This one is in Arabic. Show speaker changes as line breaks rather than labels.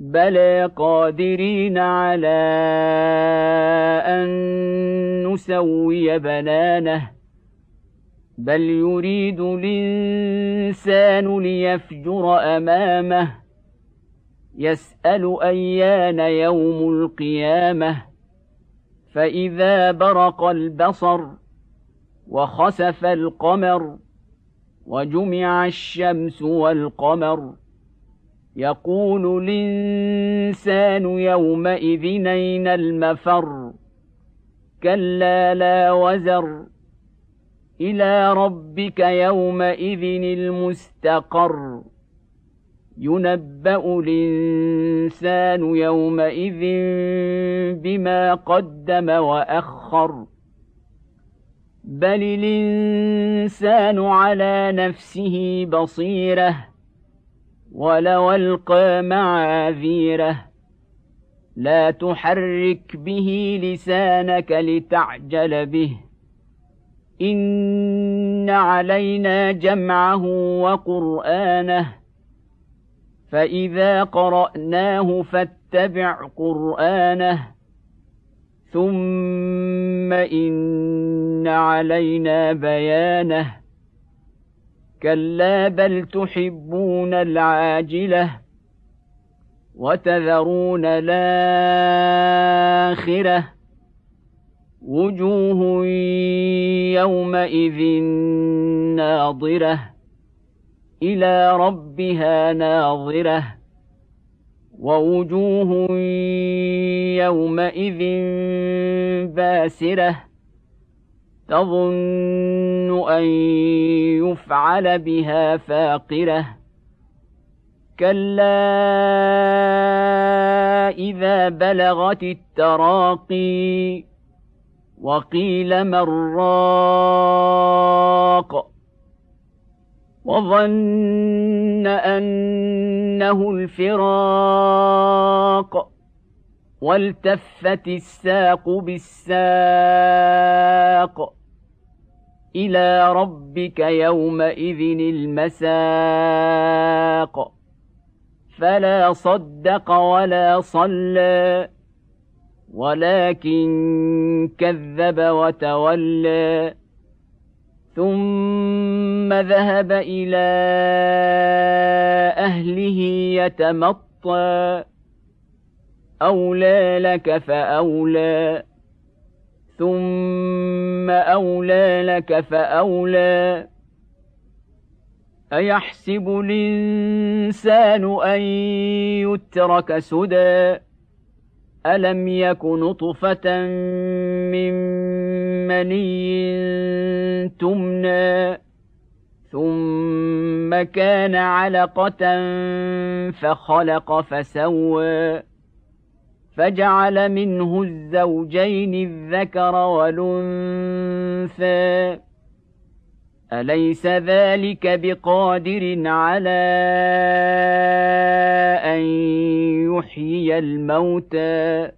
بلى قادرين على ان نسوي بنانه بل يريد الانسان ليفجر امامه يسال ايان يوم القيامه فاذا برق البصر وخسف القمر وجمع الشمس والقمر يقول الإنسان يومئذ أين المفر؟ كلا لا وزر. إلى ربك يومئذ المستقر. ينبأ الإنسان يومئذ بما قدم وأخر. بل الإنسان على نفسه بصيرة. ولو ألقى معاذيره لا تحرك به لسانك لتعجل به. إن علينا جمعه وقرآنه فإذا قرأناه فاتبع قرآنه. ثم إن علينا بيانه. كلا بل تحبون العاجله وتذرون الاخره وجوه يومئذ ناظره إلى ربها ناظره ووجوه يومئذ باسره تظن أن يفعل بها فاقرة. كلا إذا بلغت التراقي وقيل من راق. وظن أنه الفراق. والتفت الساق بالساق إلى ربك يومئذ المساق. فلا صدق ولا صلى ولكن كذب وتولى. ثم ذهب إلى أهله يتمطى. أولى لك فأولى ثم أولى لك فأولى. أيحسب الإنسان أن يترك سدى؟ ألم يك نطفة من مني تمنى؟ ثم كان علقة فخلق فسوى. فجعل منه الزوجين الذكر والأنثى. أليس ذلك بقادر على أن يحيي الموتى؟